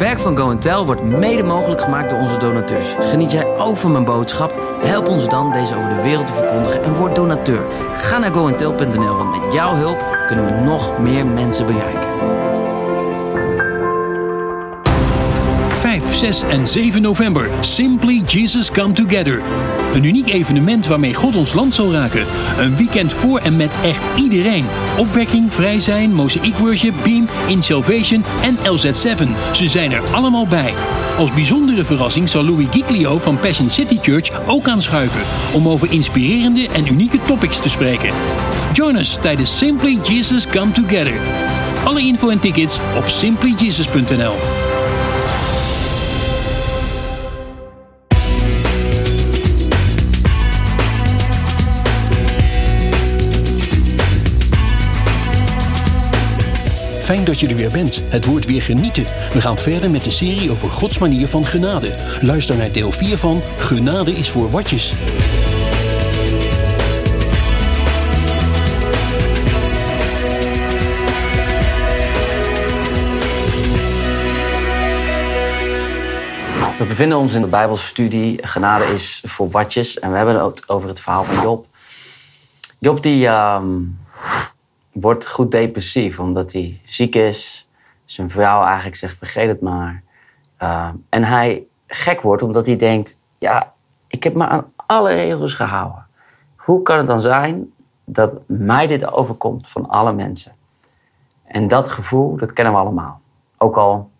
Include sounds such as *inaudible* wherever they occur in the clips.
werk van Go Tell wordt mede mogelijk gemaakt door onze donateurs. Geniet jij ook van mijn boodschap? Help ons dan deze over de wereld te verkondigen en word donateur. Ga naar goandtell.nl, want met jouw hulp kunnen we nog meer mensen bereiken. 6 en 7 november. Simply Jesus Come Together. Een uniek evenement waarmee God ons land zal raken. Een weekend voor en met echt iedereen. Opwekking, vrij zijn, Mosaic Worship, Beam, In Salvation en LZ7. Ze zijn er allemaal bij. Als bijzondere verrassing zal Louis Giglio van Passion City Church ook aanschuiven. Om over inspirerende en unieke topics te spreken. Join us tijdens Simply Jesus Come Together. Alle info en tickets op simplyjesus.nl. Fijn dat je er weer bent. Het wordt weer genieten. We gaan verder met de serie over Gods manier van genade. Luister naar deel 4 van Genade is voor watjes. We bevinden ons in de Bijbelstudie Genade is voor watjes. En we hebben het over het verhaal van Job. Job die ehm, wordt goed depressief omdat hij ziek is. Zijn vrouw eigenlijk zegt vergeet het maar. Ehm, en hij gek wordt omdat hij denkt, ja, ik heb me aan alle regels gehouden. Hoe kan het dan zijn dat mij dit overkomt van alle mensen? En dat gevoel, dat kennen we allemaal. Ook al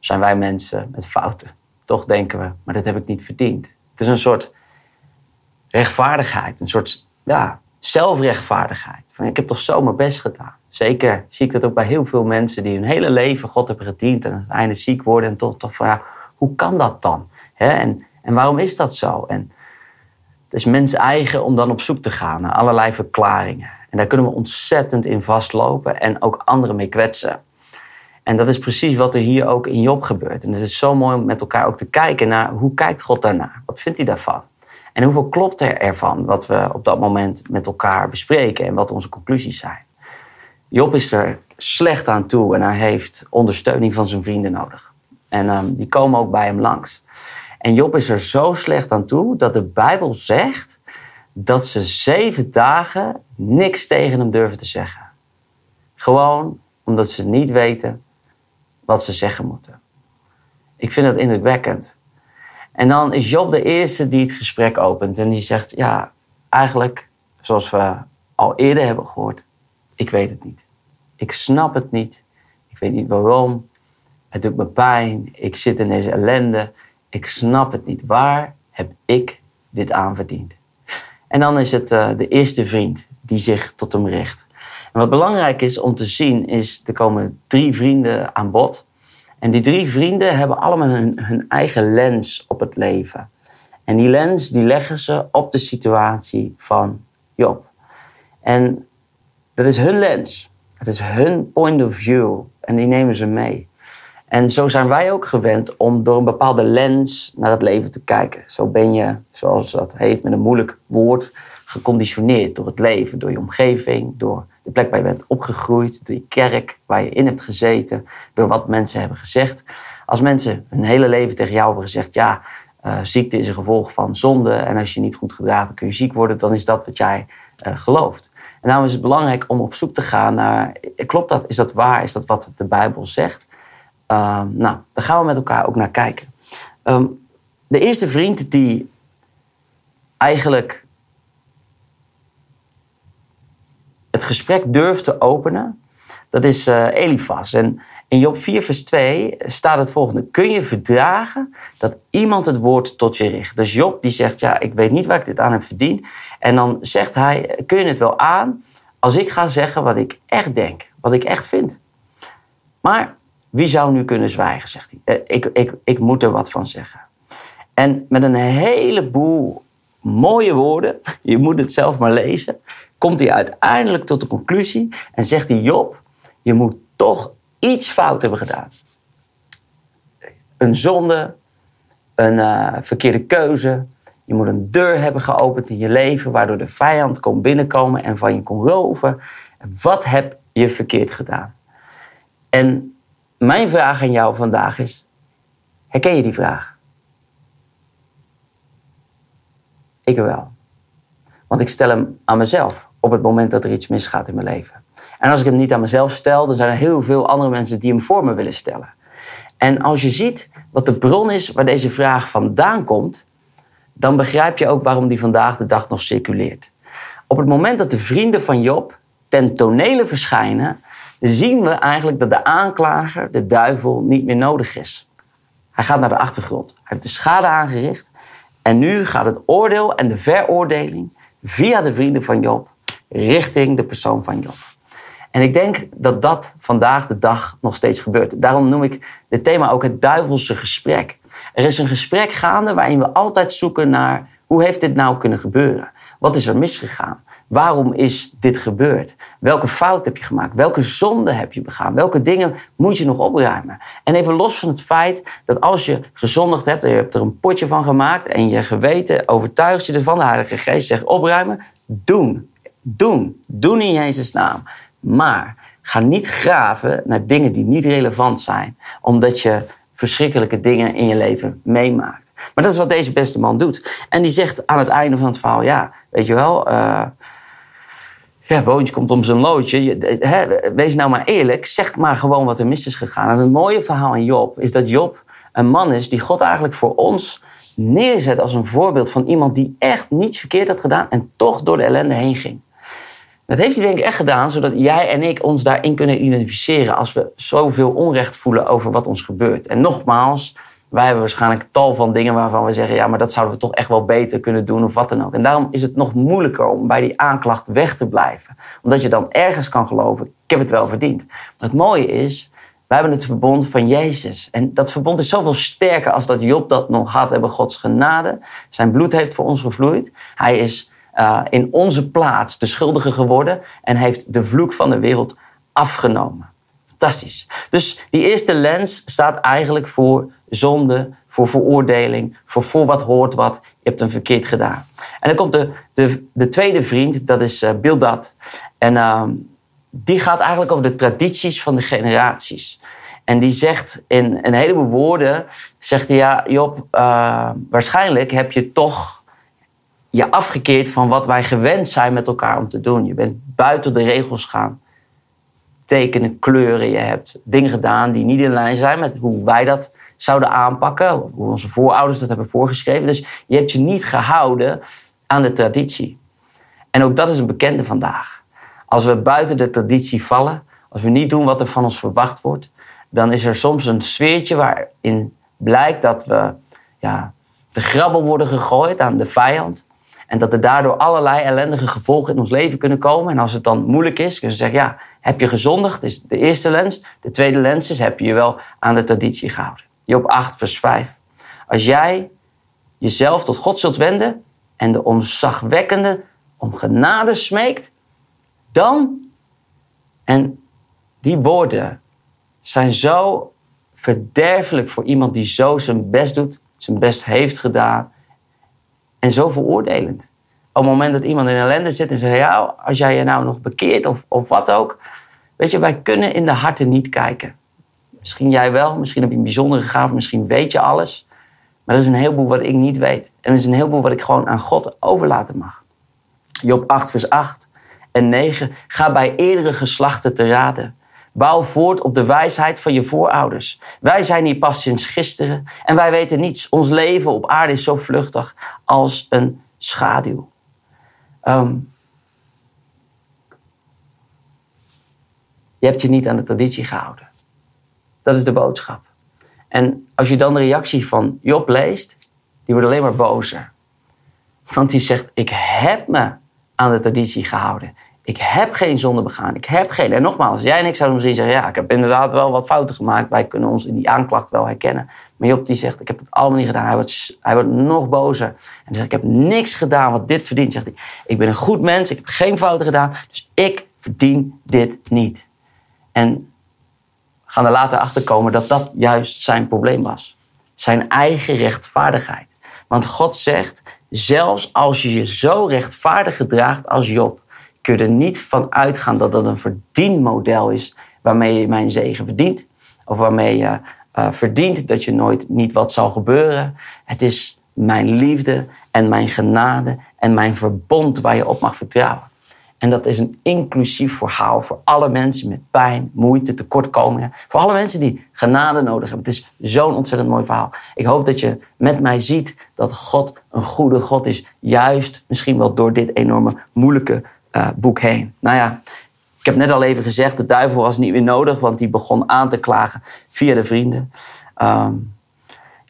zijn wij mensen met fouten. Toch denken we, maar dat heb ik niet verdiend. Het is een soort rechtvaardigheid, een soort ja, zelfrechtvaardigheid. Van, ik heb toch zo mijn best gedaan. Zeker zie ik dat ook bij heel veel mensen die hun hele leven God hebben gediend en aan het einde ziek worden en toch, toch van ja, hoe kan dat dan? En, en waarom is dat zo? En het is mens eigen om dan op zoek te gaan naar allerlei verklaringen. En daar kunnen we ontzettend in vastlopen en ook anderen mee kwetsen. En dat is precies wat er hier ook in Job gebeurt. En het is zo mooi om met elkaar ook te kijken naar hoe kijkt God daarnaar? Wat vindt hij daarvan? En hoeveel klopt er ervan wat we op dat moment met elkaar bespreken en wat onze conclusies zijn? Job is er slecht aan toe en hij heeft ondersteuning van zijn vrienden nodig. En um, die komen ook bij hem langs. En Job is er zo slecht aan toe dat de Bijbel zegt dat ze zeven dagen niks tegen hem durven te zeggen. Gewoon omdat ze niet weten wat ze zeggen moeten. Ik vind dat indrukwekkend. En dan is Job de eerste die het gesprek opent en die zegt: Ja, eigenlijk, zoals we al eerder hebben gehoord, ik weet het niet. Ik snap het niet. Ik weet niet waarom. Het doet me pijn. Ik zit in deze ellende. Ik snap het niet. Waar heb ik dit aan verdiend? En dan is het uh, de eerste vriend die zich tot hem richt. En wat belangrijk is om te zien, is er komen drie vrienden aan bod. En die drie vrienden hebben allemaal hun, eigen lens op het leven. En die lens die leggen ze op de situatie van Job. En dat is hun lens. Het is hun point of view. En die nemen ze mee. En zo zijn wij ook gewend om door een bepaalde lens naar het leven te kijken. Zo ben je, zoals dat heet met een moeilijk woord, geconditioneerd door het leven, door je omgeving, door de plek waar je bent opgegroeid, door je kerk waar je in hebt gezeten, door wat mensen hebben gezegd. Als mensen hun hele leven tegen jou hebben gezegd, ja, uh, ziekte is een gevolg van zonde en als je niet goed gedraagt, kun je ziek worden, dan is dat wat jij uh, gelooft. En daarom is het belangrijk om op zoek te gaan naar, klopt dat? Is dat waar? Is dat wat de Bijbel zegt? Um, nou, daar gaan we met elkaar ook naar kijken. Um, de eerste vriend die eigenlijk het gesprek durft te openen, dat is uh, Elifas. En in Job 4, vers 2 staat het volgende. Kun je verdragen dat iemand het woord tot je richt? Dus Job die zegt, ja, ik weet niet waar ik dit aan heb verdiend. En dan zegt hij, kun je het wel aan als ik ga zeggen wat ik echt denk, wat ik echt vind? Maar wie zou nu kunnen zwijgen, zegt hij. Eh, ik, ik, ik moet er wat van zeggen. En met een heleboel mooie woorden, je moet het zelf maar lezen, komt hij uiteindelijk tot de conclusie en zegt hij: Job, je moet toch iets fout hebben gedaan. Een zonde, een uh, verkeerde keuze. Je moet een deur hebben geopend in je leven waardoor de vijand kon binnenkomen en van je kon roven. Wat heb je verkeerd gedaan? En mijn vraag aan jou vandaag is: Herken je die vraag? Ik wel. Want ik stel hem aan mezelf op het moment dat er iets misgaat in mijn leven. En als ik hem niet aan mezelf stel, dan zijn er heel veel andere mensen die hem voor me willen stellen. En als je ziet wat de bron is waar deze vraag vandaan komt, dan begrijp je ook waarom die vandaag de dag nog circuleert. Op het moment dat de vrienden van Job ten tonele verschijnen, zien we eigenlijk dat de aanklager, de duivel, niet meer nodig is. Hij gaat naar de achtergrond. Hij heeft de schade aangericht. En nu gaat het oordeel en de veroordeling via de vrienden van Job richting de persoon van Job. En ik denk dat dat vandaag de dag nog steeds gebeurt. Daarom noem ik dit thema ook het duivelse gesprek. Er is een gesprek gaande waarin we altijd zoeken naar hoe heeft dit nou kunnen gebeuren? Wat is er misgegaan? Waarom is dit gebeurd? Welke fout heb je gemaakt? Welke zonde heb je begaan? Welke dingen moet je nog opruimen? En even los van het feit dat als je gezondigd hebt en je hebt er een potje van gemaakt en je geweten overtuigt je ervan, de Heilige Geest zegt opruimen, doen. Doen. Doen in Jezus' naam. Maar ga niet graven naar dingen die niet relevant zijn, omdat je verschrikkelijke dingen in je leven meemaakt. Maar dat is wat deze beste man doet. En die zegt aan het einde van het verhaal: Ja, weet je wel. Uh, ja, Boontje komt om zijn loodje. wees nou maar eerlijk. Zeg maar gewoon wat er mis is gegaan. En het mooie verhaal aan Job is dat Job een man is die God eigenlijk voor ons neerzet als een voorbeeld van iemand die echt niets verkeerd had gedaan en toch door de ellende heen ging. Dat heeft hij denk ik echt gedaan, zodat jij en ik ons daarin kunnen identificeren als we zoveel onrecht voelen over wat ons gebeurt. En nogmaals, wij hebben waarschijnlijk tal van dingen waarvan we zeggen, ja, maar dat zouden we toch echt wel beter kunnen doen of wat dan ook. En daarom is het nog moeilijker om bij die aanklacht weg te blijven. Omdat je dan ergens kan geloven, ik heb het wel verdiend. Maar het mooie is, wij hebben het verbond van Jezus. En dat verbond is zoveel sterker als dat Job dat nog had. Hebben Gods genade. Zijn bloed heeft voor ons gevloeid. Hij is uh, in onze plaats de schuldige geworden en heeft de vloek van de wereld afgenomen. Fantastisch. Dus die eerste lens staat eigenlijk voor zonde, voor veroordeling, voor voor wat hoort wat. Je hebt een verkeerd gedaan. En dan komt de, de, de tweede vriend, dat is uh, Bildad. En uh, die gaat eigenlijk over de tradities van de generaties. En die zegt in een heleboel woorden, zegt hij, ja Job, uh, waarschijnlijk heb je toch je afgekeerd van wat wij gewend zijn met elkaar om te doen. Je bent buiten de regels gaan. Tekenen, kleuren. Je hebt dingen gedaan die niet in lijn zijn met hoe wij dat zouden aanpakken. Hoe onze voorouders dat hebben voorgeschreven. Dus je hebt je niet gehouden aan de traditie. En ook dat is een bekende vandaag. Als we buiten de traditie vallen, als we niet doen wat er van ons verwacht wordt, dan is er soms een sfeertje waarin blijkt dat we ja, de grabbel worden gegooid aan de vijand. En dat er daardoor allerlei ellendige gevolgen in ons leven kunnen komen. En als het dan moeilijk is, kunnen ze zeggen: ja, heb je gezondigd? is de eerste lens. De tweede lens is: heb je je wel aan de traditie gehouden? Job 8, vers 5. Als jij jezelf tot God zult wenden en de onzagwekkende om genade smeekt, dan. En die woorden zijn zo verderfelijk voor iemand die zo zijn best doet, zijn best heeft gedaan en zo veroordelend. Op het moment dat iemand in ellende zit en zegt: Ja, als jij je nou nog bekeert of, of wat ook. Weet je, wij kunnen in de harten niet kijken. Misschien jij wel, misschien heb je een bijzondere gave, misschien weet je alles. Maar er is een heleboel wat ik niet weet. En er is een heleboel wat ik gewoon aan God overlaten mag. Job 8, vers 8 en 9. Ga bij eerdere geslachten te raden. Bouw voort op de wijsheid van je voorouders. Wij zijn hier pas sinds gisteren en wij weten niets. Ons leven op aarde is zo vluchtig als een schaduw. Ehm, je hebt je niet aan de traditie gehouden. Dat is de boodschap. En als je dan de reactie van Job leest, die wordt alleen maar bozer. Want die zegt: Ik heb me aan de traditie gehouden. Ik heb geen zonde begaan. Ik heb geen. En nogmaals, jij en ik zouden misschien zeggen: ja, ik heb inderdaad wel wat fouten gemaakt. Wij kunnen ons in die aanklacht wel herkennen. Maar Job die zegt: ik heb het allemaal niet gedaan. Hij wordt, hij wordt nog bozer. En hij zegt: ik heb niks gedaan wat dit verdient. Zegt hij: ik ben een goed mens. Ik heb geen fouten gedaan. Dus ik verdien dit niet. En gaan er later achter komen dat dat juist zijn probleem was. Zijn eigen rechtvaardigheid. Want God zegt: zelfs als je je zo rechtvaardig gedraagt als Job kun je er niet van uitgaan dat dat een verdienmodel is waarmee je mijn zegen verdient. Of waarmee je uh, verdient, dat je nooit niet wat zal gebeuren. Het is mijn liefde en mijn genade en mijn verbond waar je op mag vertrouwen. En dat is een inclusief verhaal voor alle mensen met pijn, moeite, tekortkomingen. Voor alle mensen die genade nodig hebben. Het is zo'n ontzettend mooi verhaal. Ik hoop dat je met mij ziet dat God een goede God is. Juist misschien wel door dit enorme moeilijke uh, boek heen. Nou ja, ik heb net al even gezegd, de duivel was niet meer nodig, want die begon aan te klagen via de vrienden. Um,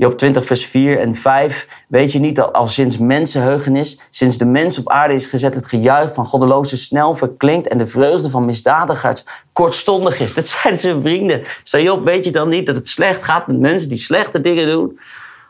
Job 20, vers 4 en 5. Weet je niet dat al sinds mensenheugenis, sinds de mens op aarde is gezet, het gejuich van goddelozen snel verklinkt en de vreugde van misdadigers kortstondig is? Dat *laughs* zeiden zijn vrienden. Zei Job, weet je dan niet dat het slecht gaat met mensen die slechte dingen doen?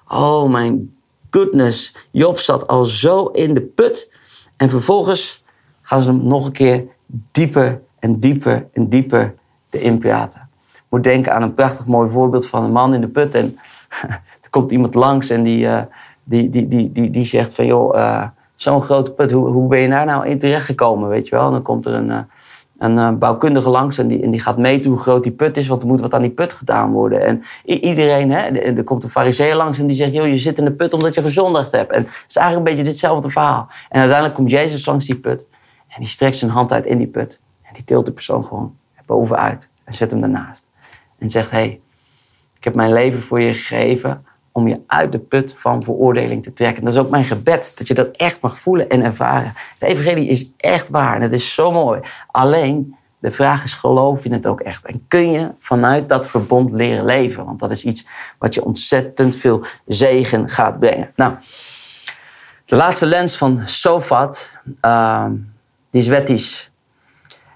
Oh mijn goodness. Job zat al zo in de put. En vervolgens gaan ze hem nog een keer dieper en dieper en dieper erin praten. Ik moet denken aan een prachtig mooi voorbeeld van een man in de put. En *laughs* komt iemand langs en die, uh, die, die, die, die, die zegt van... joh, uh, zo'n grote put, hoe, hoe ben je daar nou in terecht gekomen, weet je wel? En dan komt er een, uh, een bouwkundige langs en die, en die gaat meten hoe groot die put is... want er moet wat aan die put gedaan worden. En iedereen, hè, er komt een fariseer langs en die zegt... joh, je zit in de put omdat je gezondigd hebt. En het is eigenlijk een beetje ditzelfde verhaal. En uiteindelijk komt Jezus langs die put... en die strekt zijn hand uit in die put... en die tilt de persoon gewoon bovenuit en zet hem daarnaast. En zegt, hé, hey, ik heb mijn leven voor je gegeven om je uit de put van veroordeling te trekken. Dat is ook mijn gebed, dat je dat echt mag voelen en ervaren. De evangelie is echt waar en het is zo mooi. Alleen, de vraag is, geloof je het ook echt? En kun je vanuit dat verbond leren leven? Want dat is iets wat je ontzettend veel zegen gaat brengen. Nou, de laatste lens van Sofat, uh, die is wettisch.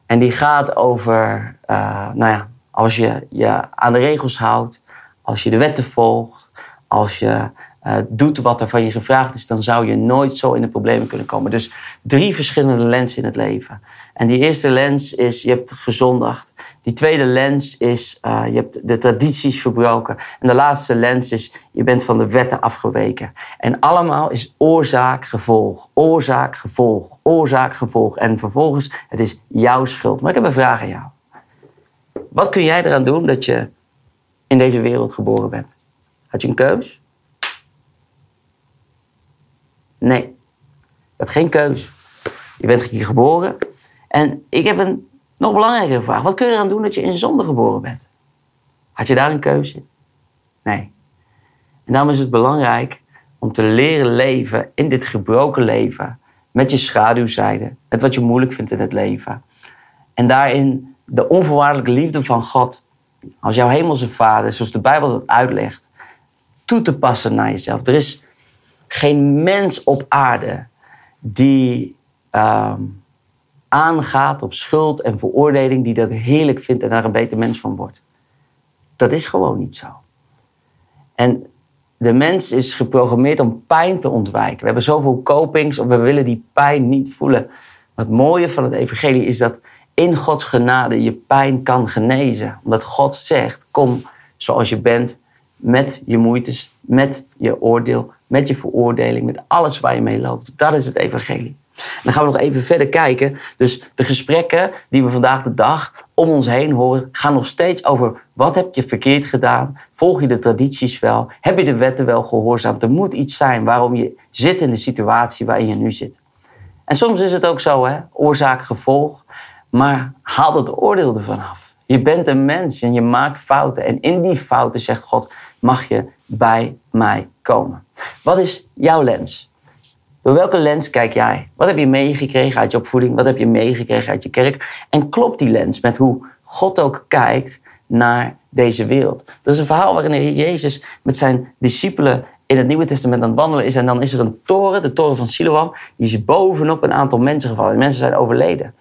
En die gaat over, uh, nou ja, als je je aan de regels houdt, als je de wetten volgt, als je uh, doet wat er van je gevraagd is, dan zou je nooit zo in de problemen kunnen komen. Dus drie verschillende lenzen in het leven. En die eerste lens is, je hebt gezondigd. Die tweede lens is, uh, je hebt de tradities verbroken. En de laatste lens is, je bent van de wetten afgeweken. En allemaal is oorzaak, gevolg, oorzaak, gevolg, oorzaak, gevolg. En vervolgens, het is jouw schuld. Maar ik heb een vraag aan jou. Wat kun jij eraan doen dat je in deze wereld geboren bent? Had je een keus? Nee. Je had geen keus. Je bent hier geboren. En ik heb een nog belangrijkere vraag. Wat kun je eraan doen dat je in zonde geboren bent? Had je daar een keuze? Nee. En daarom is het belangrijk om te leren leven in dit gebroken leven. Met je schaduwzijde. Met wat je moeilijk vindt in het leven. En daarin de onvoorwaardelijke liefde van God. Als jouw hemelse vader, zoals de Bijbel dat uitlegt toe te passen naar jezelf. Er is geen mens op aarde die uh, aangaat op schuld en veroordeling, die dat heerlijk vindt en daar een beter mens van wordt. Dat is gewoon niet zo. En de mens is geprogrammeerd om pijn te ontwijken. We hebben zoveel copings of we willen die pijn niet voelen. Maar het mooie van het evangelie is dat in Gods genade je pijn kan genezen. Omdat God zegt, kom zoals je bent met je moeites, met je oordeel, met je veroordeling, met alles waar je mee loopt. Dat is het evangelie. dan gaan we nog even verder kijken. Dus de gesprekken die we vandaag de dag om ons heen horen, gaan nog steeds over wat heb je verkeerd gedaan? Volg je de tradities wel? Heb je de wetten wel gehoorzaamd? Er moet iets zijn waarom je zit in de situatie waarin je nu zit. En soms is het ook zo, hè? oorzaak, gevolg. Maar haal het oordeel ervan af. Je bent een mens en je maakt fouten. En in die fouten, zegt God, mag je bij mij komen. Wat is jouw lens? Door welke lens kijk jij? Wat heb je meegekregen uit je opvoeding? Wat heb je meegekregen uit je kerk? En klopt die lens met hoe God ook kijkt naar deze wereld? Er is een verhaal waarin Jezus met zijn discipelen in het Nieuwe Testament aan het wandelen is. En dan is er een toren, de toren van Siloam, die is bovenop een aantal mensen gevallen. Mensen zijn overleden.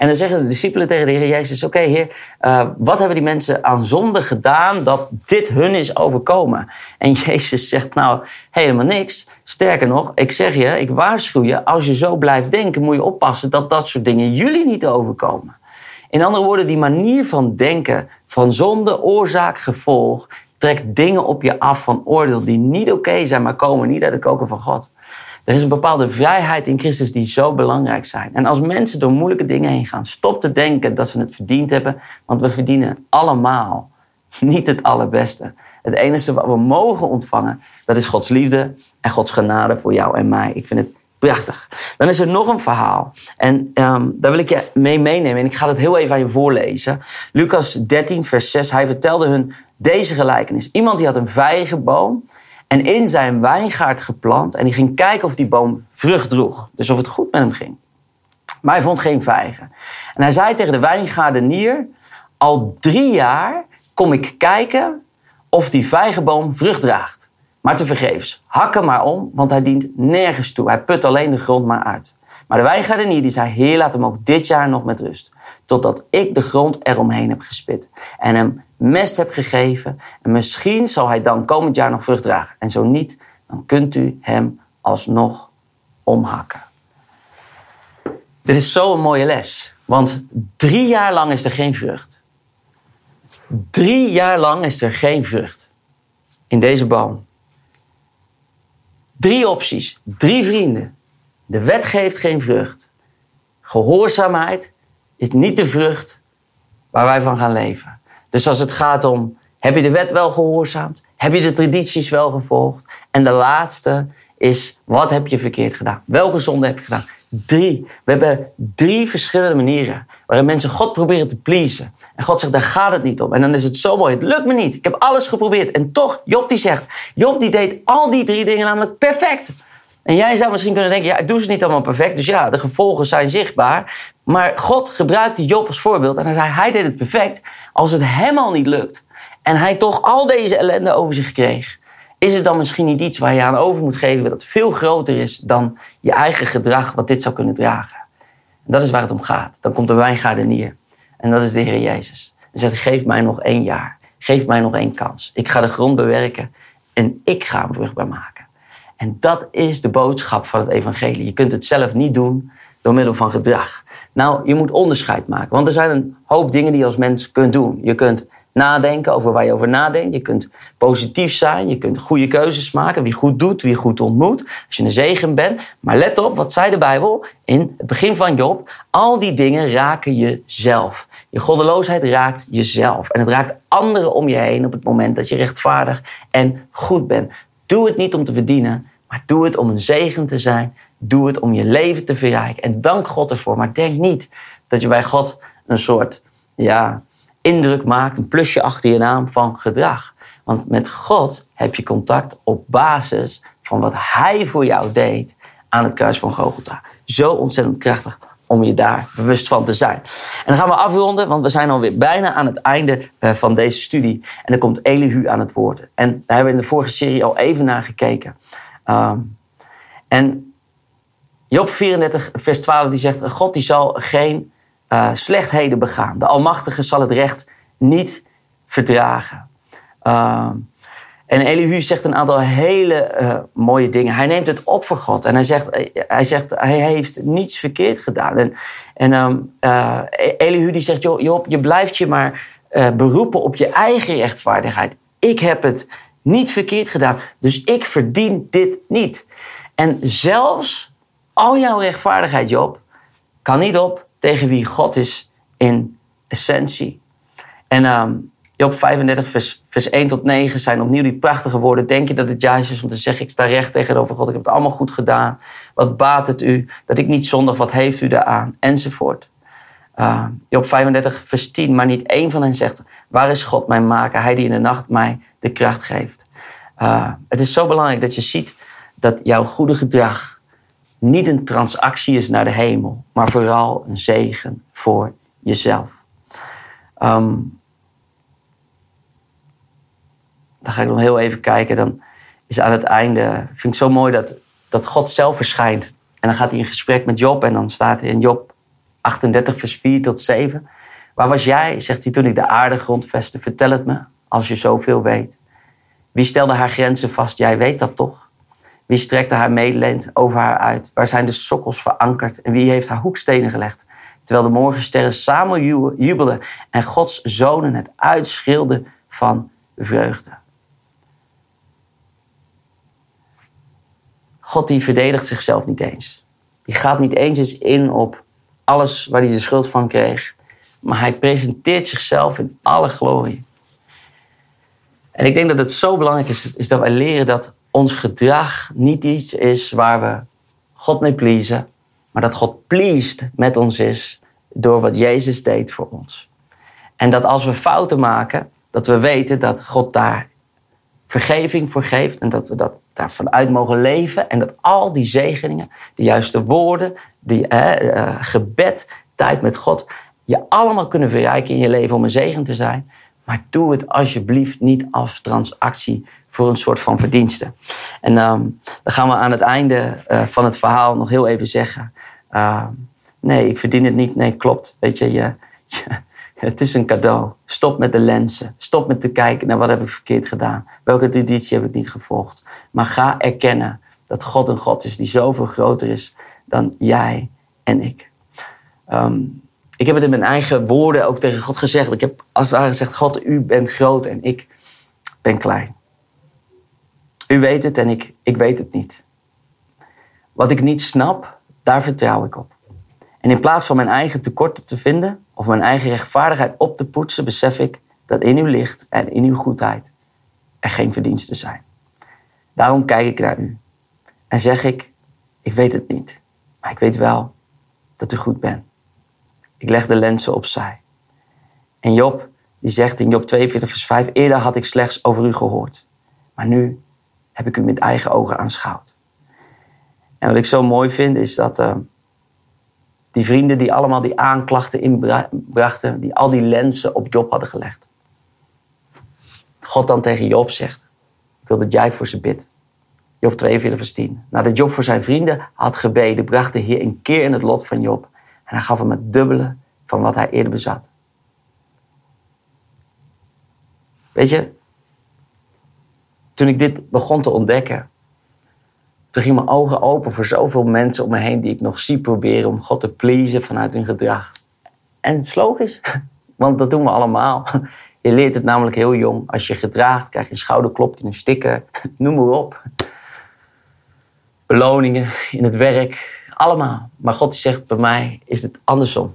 En dan zeggen de discipelen tegen de Heer Jezus: Oké, Heer, uh, wat hebben die mensen aan zonde gedaan dat dit hun is overkomen? En Jezus zegt: Nou, helemaal niks. Sterker nog, ik zeg je, ik waarschuw je, als je zo blijft denken, moet je oppassen dat dat soort dingen jullie niet overkomen. In andere woorden, die manier van denken, van zonde, oorzaak, gevolg, trekt dingen op je af van oordeel die niet oké zijn, maar komen niet uit de koken van God. Er is een bepaalde vrijheid in Christus die zo belangrijk zijn. En als mensen door moeilijke dingen heen gaan, stop te denken dat ze het verdiend hebben, want we verdienen allemaal *laughs* niet het allerbeste. Het enige wat we mogen ontvangen, dat is Gods liefde en Gods genade voor jou en mij. Ik vind het prachtig. Dan is er nog een verhaal. En ehm, daar wil ik je mee meenemen. En ik ga het heel even aan je voorlezen. Lucas 13, vers 6. Hij vertelde hun deze gelijkenis. Iemand die had een vijgenboom en in zijn wijngaard geplant. En die ging kijken of die boom vrucht droeg. Dus of het goed met hem ging. Maar hij vond geen vijgen. En hij zei tegen de wijngaardenier... Al drie jaar kom ik kijken of die vijgenboom vrucht draagt. Maar tevergeefs. Hak hem maar om, want hij dient nergens toe. Hij put alleen de grond maar uit. Maar de wijngaardenier die zei, heer, laat hem ook dit jaar nog met rust. Totdat ik de grond eromheen heb gespit. En hem mest heb gegeven. En misschien zal hij dan komend jaar nog vrucht dragen. En zo niet, dan kunt u hem alsnog omhakken. Dit is zo'n mooie les. Want drie jaar lang is er geen vrucht. Drie jaar lang is er geen vrucht. In deze boom. Drie opties. Drie vrienden. De wet geeft geen vrucht. Gehoorzaamheid is niet de vrucht waar wij van gaan leven. Dus als het gaat om, heb je de wet wel gehoorzaamd? Heb je de tradities wel gevolgd? En de laatste is, wat heb je verkeerd gedaan? Welke zonde heb je gedaan? Drie. We hebben drie verschillende manieren waarin mensen God proberen te pleasen. En God zegt, daar gaat het niet om. En dan is het zo mooi, het lukt me niet. Ik heb alles geprobeerd. En toch, Job die zegt, Job die deed al die drie dingen namelijk perfect. En jij zou misschien kunnen denken, ja, ik doe ze niet allemaal perfect. Dus ja, de gevolgen zijn zichtbaar. Maar God gebruikte Job als voorbeeld. En hij zei, hij deed het perfect als het hem al niet lukt. En hij toch al deze ellende over zich kreeg. Is het dan misschien niet iets waar je aan over moet geven dat veel groter is dan je eigen gedrag wat dit zou kunnen dragen? En dat is waar het om gaat. Dan komt de wijngaardenier. En dat is de Heer Jezus. En zegt, geef mij nog één jaar. Geef mij nog één kans. Ik ga de grond bewerken en ik ga hem vruchtbaar maken. En dat is de boodschap van het evangelie. Je kunt het zelf niet doen door middel van gedrag. Nou, je moet onderscheid maken. Want er zijn een hoop dingen die je als mens kunt doen. Je kunt nadenken over waar je over nadenkt. Je kunt positief zijn. Je kunt goede keuzes maken. Wie goed doet, wie goed ontmoet. Als je een zegen bent. Maar let op, wat zei de Bijbel in het begin van Job? Al die dingen raken jezelf. Je goddeloosheid raakt jezelf. En het raakt anderen om je heen op het moment dat je rechtvaardig en goed bent. Doe het niet om te verdienen, maar doe het om een zegen te zijn. Doe het om je leven te verrijken. En dank God ervoor. Maar denk niet dat je bij God een soort ja, indruk maakt, een plusje achter je naam van gedrag. Want met God heb je contact op basis van wat Hij voor jou deed aan het kruis van Golgotha. Zo ontzettend krachtig om je daar bewust van te zijn. En dan gaan we afronden, want we zijn alweer bijna aan het einde eh, van deze studie. En dan komt Elihu aan het woord. En daar hebben we in de vorige serie al even naar gekeken. Ehm, en Job 34, vers 12, die zegt: God die zal geen uh, slechtheden begaan. De Almachtige zal het recht niet verdragen. Uh, en Elihu zegt een aantal hele uh, mooie dingen. Hij neemt het op voor God. En hij zegt, hij, zegt, hij heeft niets verkeerd gedaan. En, en um, Elihu die zegt, Job, je blijft je maar beroepen op je eigen rechtvaardigheid. Ik heb het niet verkeerd gedaan. Dus ik verdien dit niet. En zelfs al jouw rechtvaardigheid, Job, kan niet op tegen wie God is in essentie. En um, Job 35, vers, vers 1 tot 9 zijn opnieuw die prachtige woorden. Denk je dat het juist is om te zeggen: Ik sta recht tegenover God, ik heb het allemaal goed gedaan. Wat baat het u dat ik niet zondig, wat heeft u daaraan? Enzovoort. Uh, Job 35, vers 10. Maar niet één van hen zegt: Waar is God, mijn maker? Hij die in de nacht mij de kracht geeft. Uh, het is zo belangrijk dat je ziet dat jouw goede gedrag niet een transactie is naar de hemel, maar vooral een zegen voor jezelf. Um, dan ga ik nog heel even kijken. Dan is aan het einde, vind ik zo mooi dat, dat God zelf verschijnt. En dan gaat hij in gesprek met Job en dan staat er in Job 38, vers 4 tot 7. Waar was jij, zegt hij, toen ik de aarde grondvestte? Vertel het me, als je zoveel weet. Wie stelde haar grenzen vast? Jij weet dat toch? Wie strekte haar medeleend over haar uit? Waar zijn de sokkels verankerd? En wie heeft haar hoekstenen gelegd? Terwijl de morgensterren samen jubelden en Gods zonen het uitschilden van vreugde. God die verdedigt zichzelf niet eens. Die gaat niet eens eens in op alles waar hij de schuld van kreeg. Maar hij presenteert zichzelf in alle glorie. En ik denk dat het zo belangrijk is, is dat wij leren dat ons gedrag niet iets is waar we God mee pleasen, maar dat God pleased met ons is door wat Jezus deed voor ons. En dat als we fouten maken, dat we weten dat God daar vergeving voor geeft en dat we dat daarvan uit mogen leven en dat al die zegeningen, de juiste woorden, die eh, gebed, tijd met God, je allemaal kunnen verrijken in je leven om een zegen te zijn. Maar doe het alsjeblieft niet als transactie voor een soort van verdienste. En um, dan gaan we aan het einde uh, van het verhaal nog heel even zeggen. Uh, nee, ik verdien het niet. Nee, klopt. Weet je, je, je, *laughs* het is een cadeau. Stop met de lenzen. Stop met te kijken naar wat heb ik verkeerd gedaan. Welke traditie heb ik niet gevolgd. Maar ga erkennen dat God een God is die zoveel groter is dan jij en ik. Um, ik heb het in mijn eigen woorden ook tegen God gezegd. Ik heb als het ware gezegd: God, u bent groot en ik ben klein. U weet het en ik, ik weet het niet. Wat ik niet snap, daar vertrouw ik op. En in plaats van mijn eigen tekorten te vinden of mijn eigen rechtvaardigheid op te poetsen, besef ik dat in uw licht en in uw goedheid er geen verdiensten zijn. Daarom kijk ik naar u en zeg ik: Ik weet het niet, maar ik weet wel dat u goed bent. Ik leg de lenzen opzij. En Job, die zegt in Job 42, vers 5, eerder had ik slechts over u gehoord. Maar nu heb ik u met eigen ogen aanschouwd. En wat ik zo mooi vind, is dat uh, die vrienden die allemaal die aanklachten inbrachten, die al die lenzen op Job hadden gelegd. God dan tegen Job zegt, ik wil dat jij voor ze bidt. Job 42, vers 10. Nadat Job voor zijn vrienden had gebeden, bracht de Heer een keer in het lot van Job. En hij gaf hem het dubbele van wat hij eerder bezat. Weet je, toen ik dit begon te ontdekken, toen gingen mijn ogen open voor zoveel mensen om me heen die ik nog zie proberen om God te pleasen vanuit hun gedrag. En het is logisch, *laughs* want dat doen we allemaal. *laughs* Je leert het namelijk heel jong. Als je gedraagt, krijg je een schouderklopje, een sticker, *laughs* noem maar op. Beloningen in het werk, allemaal. Maar God zegt bij mij is het andersom.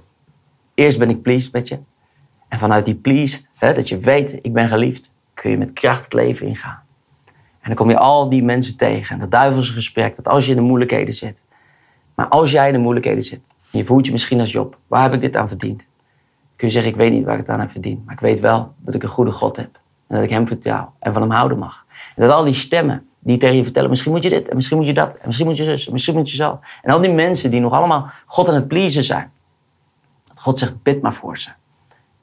Eerst ben ik pleased met je. En vanuit die pleased, hè, dat je weet ik ben geliefd, kun je met kracht het leven ingaan. En dan kom je al die mensen tegen. Dat duivelse gesprek, dat als je in de moeilijkheden zit. Maar als jij in de moeilijkheden zit, en je voelt je misschien als Job, waar heb ik dit aan verdiend? Kun je zeggen, ik weet niet waar ik het aan heb verdiend. Maar ik weet wel dat ik een goede God heb. En dat ik hem vertrouw en van hem houden mag. En dat al die stemmen die tegen je vertellen, misschien moet je dit, en misschien moet je dat, en misschien moet je zus, en misschien moet je zo. En al die mensen die nog allemaal God aan het pleasen zijn. Dat God zegt, bid maar voor ze.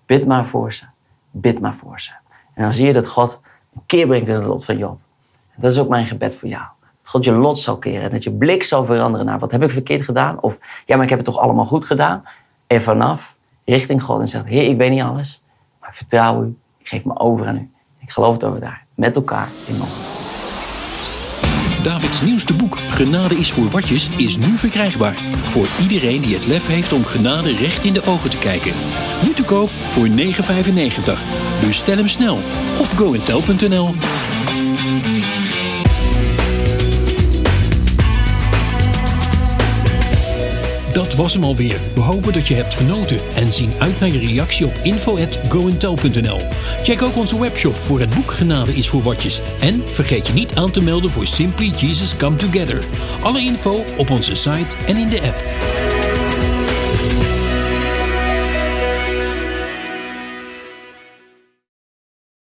Bid maar voor ze. Bid maar voor ze. En dan zie je dat God een keer brengt in het lot van Job. Dat is ook mijn gebed voor jou. Dat God je lot zal keren en dat je blik zal veranderen naar wat heb ik verkeerd gedaan? Of ja, maar ik heb het toch allemaal goed gedaan? En vanaf richting God en zegt, Heer, ik weet niet alles, maar ik vertrouw u. Ik geef me over aan u. Ik geloof het over daar. Met elkaar in morgen. Davids nieuwste boek Genade is voor watjes is nu verkrijgbaar. Voor iedereen die het lef heeft om genade recht in de ogen te kijken. Nu te koop voor 9,95. Bestel hem snel op goentel.nl. Dat was hem alweer. We hopen dat je hebt genoten en zien uit naar je reactie op info.goentel.nl. Check ook onze webshop voor het boek Genade is voor watjes. En vergeet je niet aan te melden voor Simply Jesus Come Together. Alle info op onze site en in de app.